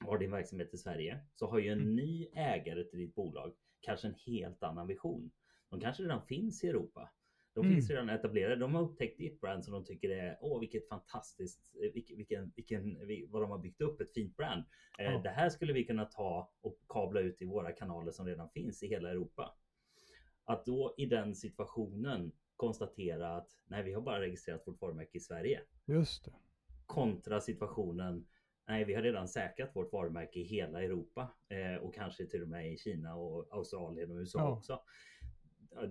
har din verksamhet i Sverige så har ju en Mm. ny ägare till ditt bolag kanske en helt annan vision. De kanske redan finns i Europa. De Mm. finns redan etablerade. De har upptäckt ditt brand som de tycker är åh vilket fantastiskt, eh, vilken, vilken, vilken, vi- vad de har byggt upp, ett fint brand. Eh, Ja. Det här skulle vi kunna ta och kabla ut i våra kanaler som redan finns i hela Europa. Att då i den situationen konstatera att nej, vi har bara registrerat vårt varumärke i Sverige Just det. kontra situationen Nej, vi har redan säkrat vårt varumärke i hela Europa eh, och kanske till och med i Kina och Australien och USA Ja. också.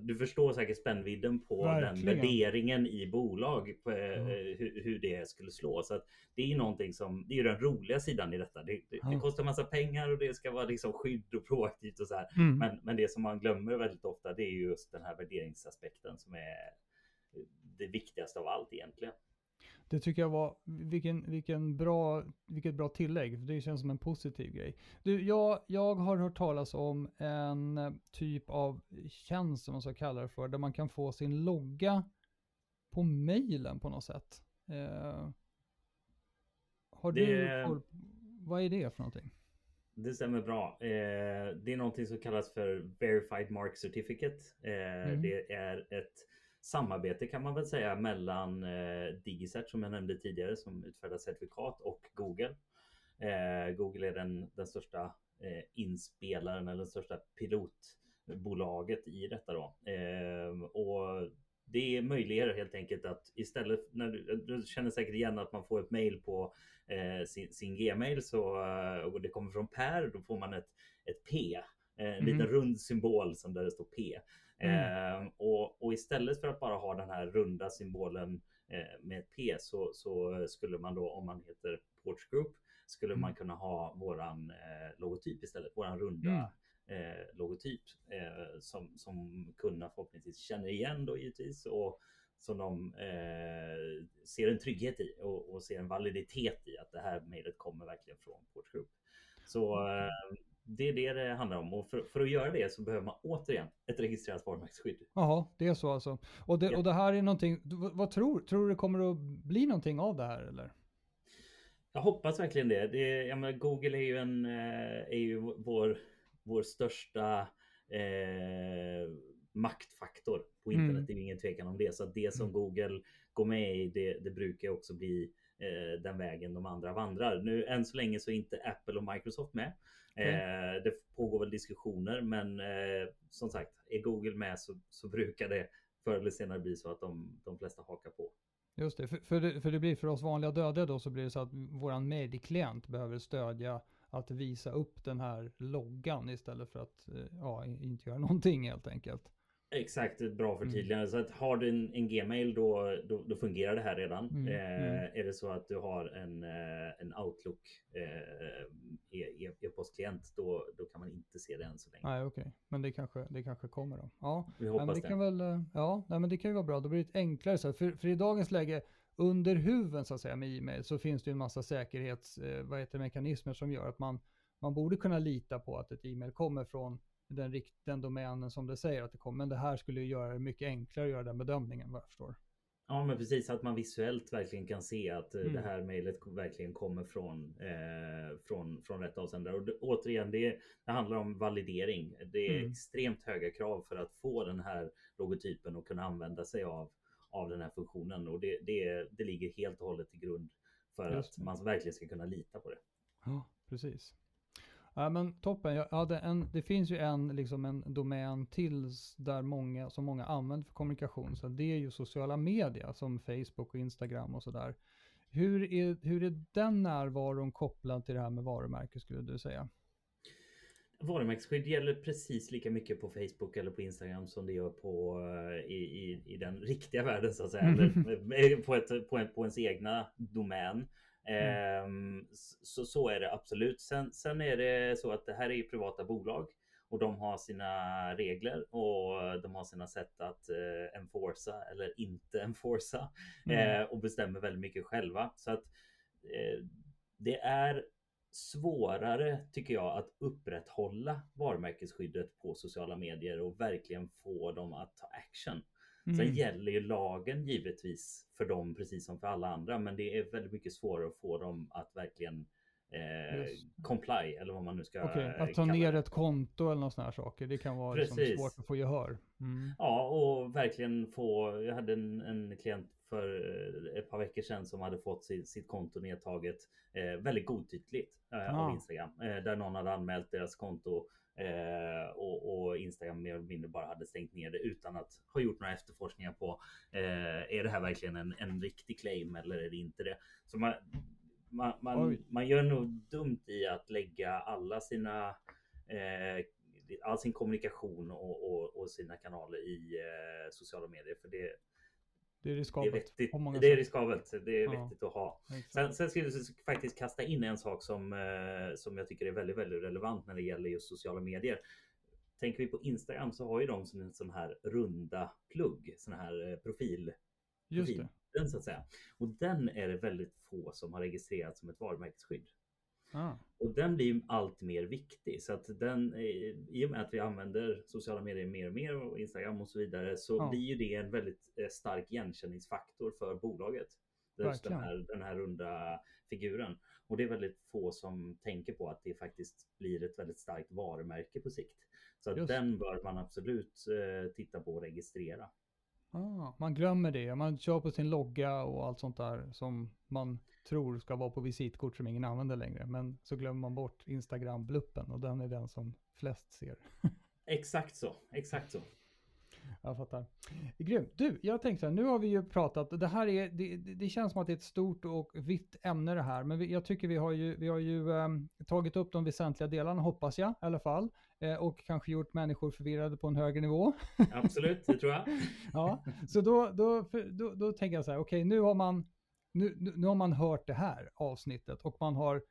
Du förstår säkert spännvidden på den Verkligen. värderingen i bolag, på, eh, Ja. hur, hur det skulle slå. Så det är ju någonting som, det är den roliga sidan i detta. Det, det, det Ja. kostar massa pengar och det ska vara liksom skydd och proaktivt och så här. Mm. Men, men det som man glömmer väldigt ofta det är just den här värderingsaspekten som är det viktigaste av allt egentligen. Det tycker jag var, vilken, vilken bra, vilket bra tillägg. för Det känns som en positiv grej. Du, jag, jag har hört talas om en typ av tjänst som man ska kalla det för, där man kan få sin logga på mejlen på något sätt. Eh, har du Det- koll, vad är det för någonting? Det stämmer bra. Eh, det är någonting som kallas för Verified Mark Certificate. Eh, Mm. Det är ett samarbete kan man väl säga mellan eh, Digicert som jag nämnde tidigare som utfärdar certifikat och Google. Eh, Google är den, den största eh, inspelaren eller den största pilotbolaget i detta då. Eh, och det möjliggör helt enkelt att istället när du, du känner säkert igen att man får ett mail på eh, sin, sin Gmail så och det kommer från Per, då får man ett, ett P. En Mhm. liten rund symbol som där det står P. Mm. Eh, och, och istället för att bara ha den här runda symbolen eh, med ett P så, så skulle man då om man heter Porch Group skulle Mm. man kunna ha våran eh, logotyp istället. Våran runda eh, logotyp eh, som, som kunderna förhoppningsvis känner igen då givetvis och som de eh, ser en trygghet i och, och ser en validitet i att det här mejlet kommer verkligen från Porch Group. Så eh, det är det det handlar om och för, för att göra det så behöver man återigen ett registrerat varumärkesskydd. Jaha, det är så alltså. Och det, Ja. och det här är någonting, vad, tror Tror du det kommer att bli någonting av det här eller? Jag hoppas verkligen det. det jag menar, Google är ju, en, eh, är ju vår, vår största eh, maktfaktor på internet. Mm. Det är ingen tvekan om det. Så att det som Mm. Google går med i, det, det brukar också bli eh, den vägen de andra vandrar. Nu än så länge så är inte Apple och Microsoft med. Eh, det pågår väl diskussioner, men eh, som sagt, är Google med så, så brukar det förr eller senare bli så att de, de flesta hakar på. Just det, för, för det, för det blir för oss vanliga dödliga då så blir det så att våran medieklient behöver stödja att visa upp den här loggan istället för att eh, ja, inte göra någonting helt enkelt. Exakt, ett bra Mm. förtydligande. Så att har du en, en Gmail då, då, då fungerar det här redan. Mm, Eh, mm. Är det så att du har en, eh, en Outlook eh, e- e- e-postklient då, då kan man inte se det än så länge. Nej, okej, men det kanske, det kanske kommer då. Ja, Vi nej, men hoppas det det. kan väl, eh, ja, nej, men det kan ju vara bra. Då blir det ett enklare sätt. För, för i dagens läge, under huven så att säga med e-mail så finns det en massa säkerhets, eh, vad heter det, mekanismer som gör att man, man borde kunna lita på att ett e-mail kommer från den, rikt, den domänen som det säger att det kommer. Men det här skulle ju göra det mycket enklare att göra den bedömningen vad jag förstår. Ja, men precis att man visuellt verkligen kan se att eh, Mm. det här mejlet verkligen kommer från, eh, från, från rätt avsändare. Och det, återigen, det, det handlar om validering. Det är Mm. extremt höga krav för att få den här logotypen och kunna använda sig av, av den här funktionen. Och det, det, det ligger helt och hållet till grund för Just att man verkligen ska kunna lita på det. Ja, precis. Ja, men toppen. Jag hade en, det finns ju en, liksom en domän till där många, som många använder för kommunikation. Så det är ju sociala medier som Facebook och Instagram och sådär. Hur är, hur är den närvaron kopplad till det här med varumärke skulle du säga? Varumärkesskydd gäller precis lika mycket på Facebook eller på Instagram som det gör på eh, i, i, i den riktiga världen så att säga. *laughs* Eller på, ett, på, en, på ens egna domän. Mm. Så, så är det absolut. Sen, sen är det så att det här är privata bolag och de har sina regler och de har sina sätt att eh, enforca eller inte *laughs* enforca mm. eh, och bestämmer väldigt mycket själva. Så att eh, det är svårare tycker jag att upprätthålla varumärkesskyddet på sociala medier och verkligen få dem att ta action. Mm. Sen gäller ju lagen givetvis för dem precis som för alla andra, men det är väldigt mycket svårare att få dem att verkligen eh, comply eller vad man nu ska okay, Att ta ner ett konto eller några sådana här saker. Det kan vara liksom svårt att få gehör. Mm. Ja, och verkligen få. Jag hade en, en klient för eh, ett par veckor sedan som hade fått sitt, sitt konto nedtaget eh, väldigt godtyckligt eh, ah. av Instagram. Eh, där någon hade anmält deras konto eh, och, och, Instagram mer eller mindre bara hade stängt ner det utan att ha gjort några efterforskningar på eh, är det här verkligen en, en riktig claim eller är det inte det? Så man, man, man, man gör nog dumt i att lägga alla sina eh, all sin kommunikation och, och, och sina kanaler i eh, sociala medier. För det, det är riskabelt. Det är, vettigt, det är riskabelt. Det är ja, vettigt att ha. Sen, sen ska jag faktiskt kasta in en sak som, eh, som jag tycker är väldigt, väldigt relevant när det gäller just sociala medier. Tänker vi på Instagram så har ju de som en sån här runda plugg, sån här eh, profil. Just profil, det. så att säga. Och den är det väldigt få som har registrerat som ett varumärkesskydd. Ah. Och den blir allt mer viktig så att den i och med att vi använder sociala medier mer och mer och Instagram och så vidare så ah. blir ju det en väldigt eh, stark igenkänningsfaktor för bolaget. Just den här, den här runda figuren. Och det är väldigt få som tänker på att det faktiskt blir ett väldigt starkt varumärke på sikt. Så den bör man absolut eh, titta på och registrera. Ah, man glömmer det. Man kör på sin logga och allt sånt där som man tror ska vara på visitkort som ingen använder längre. Men så glömmer man bort Instagram-bluppen och den är den som flest ser. *laughs* exakt så, exakt så. Jag fattar. Grymt. Du, jag tänkte så här, nu har vi ju pratat, det här är, det, det känns som att det är ett stort och vitt ämne det här, men vi, jag tycker vi har ju, vi har ju um, tagit upp de väsentliga delarna, hoppas jag i alla fall, eh, och kanske gjort människor förvirrade på en högre nivå. *laughs* Absolut, det tror jag. ja, så då, då, då, då tänker jag så här, okej, okay, nu har man nu, nu har man hört det här avsnittet och man har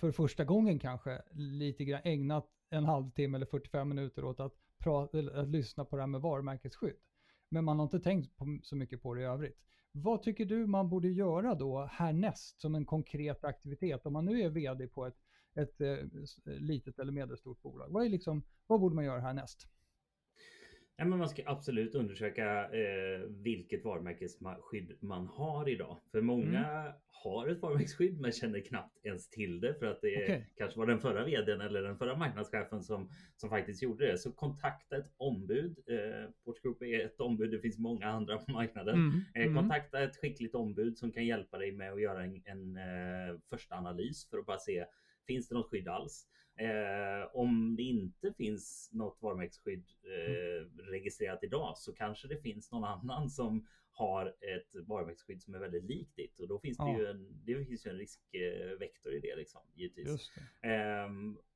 för första gången kanske lite grann ägnat en halvtimme eller 45 minuter åt att, att lyssna på det här med varumärkesskydd. Men man har inte tänkt på, så mycket på det i övrigt. Vad tycker du man borde göra då härnäst som en konkret aktivitet om man nu är vd på ett, ett, eh, ett litet eller medelstort bolag? Vad, är liksom, vad borde man göra härnäst? Ja, men man ska absolut undersöka eh, vilket varumärkesskydd man har idag. För många mm. har ett varumärkesskydd men känner knappt ens till det för att det okay. kanske var den förra vdn eller den förra marknadschefen som, som faktiskt gjorde det. Så kontakta ett ombud. Eh, Portgroup är ett ombud, det finns många andra på marknaden. Mm. Eh, mm. kontakta ett skickligt ombud som kan hjälpa dig med att göra en, en eh, första analys för att bara se finns det något skydd alls? Eh, om det inte finns något varumärkesskydd eh, registrerat idag så kanske det finns någon annan som har ett varumärkesskydd som är väldigt likt ditt och då finns det ju en, det finns ju en riskvektor i det liksom givetvis. Eh,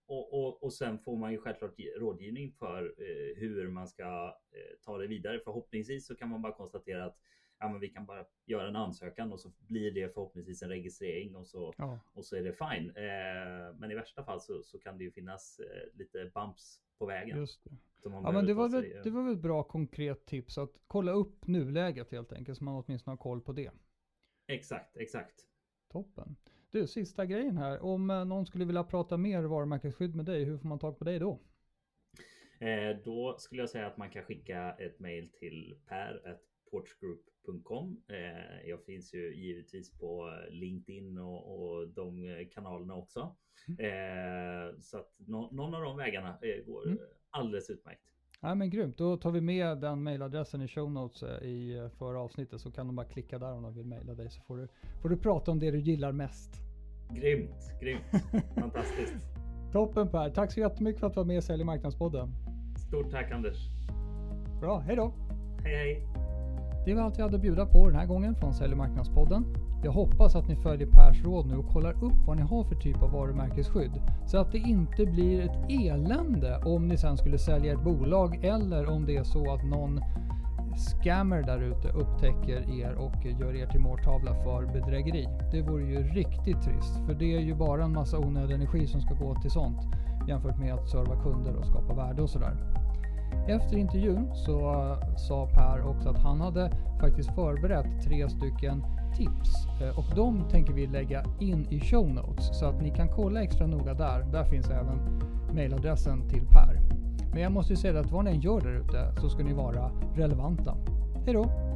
och, och, och sen får man ju självklart rådgivning för eh, hur man ska eh, ta det vidare. Förhoppningsvis så kan man bara konstatera att ja, men vi kan bara göra en ansökan och så blir det förhoppningsvis en registrering och så, ja. och så är det fine. Eh, men i värsta fall så, så kan det ju finnas eh, lite bumps på vägen. Just det. Ja, men det var, väl, det var väl ett bra konkret tips att kolla upp nuläget helt enkelt så man åtminstone har koll på det. Exakt, exakt. Toppen. Du, sista grejen här. Om eh, någon skulle vilja prata mer varumärkesskydd med dig, hur får man tag på dig då? Eh, då skulle jag säga att man kan skicka ett mail till per porchgroup.com. Eh, jag finns ju givetvis på LinkedIn och, och de kanalerna också. Mm. Eh, så att no, någon av de vägarna eh, går mm. alldeles utmärkt. Ja, men grymt, då tar vi med den mailadressen i show notes i förra avsnittet så kan de bara klicka där om de vill mejla dig så får du, får du prata om det du gillar mest. Grymt, grymt, *laughs* fantastiskt. Toppen Per, tack så jättemycket för att du var med i Sälj marknadspodden. Stort tack Anders. Bra, hej då. Hej hej. Det var allt jag hade att bjuda på den här gången från Sälj och marknadspodden. Jag hoppas att ni följer Pers råd nu och kollar upp vad ni har för typ av varumärkesskydd. Så att det inte blir ett elände om ni sen skulle sälja ett bolag eller om det är så att någon scammer där ute upptäcker er och gör er till måltavla för bedrägeri. Det vore ju riktigt trist för det är ju bara en massa onödig energi som ska gå till sånt jämfört med att serva kunder och skapa värde och sådär. Efter intervjun så eh, sa Per också att han hade faktiskt förberett tre stycken tips eh, och de tänker vi lägga in i show notes så att ni kan kolla extra noga där. Där finns även mailadressen till Per. Men jag måste ju säga att vad ni än gör där ute så ska ni vara relevanta. Hej då!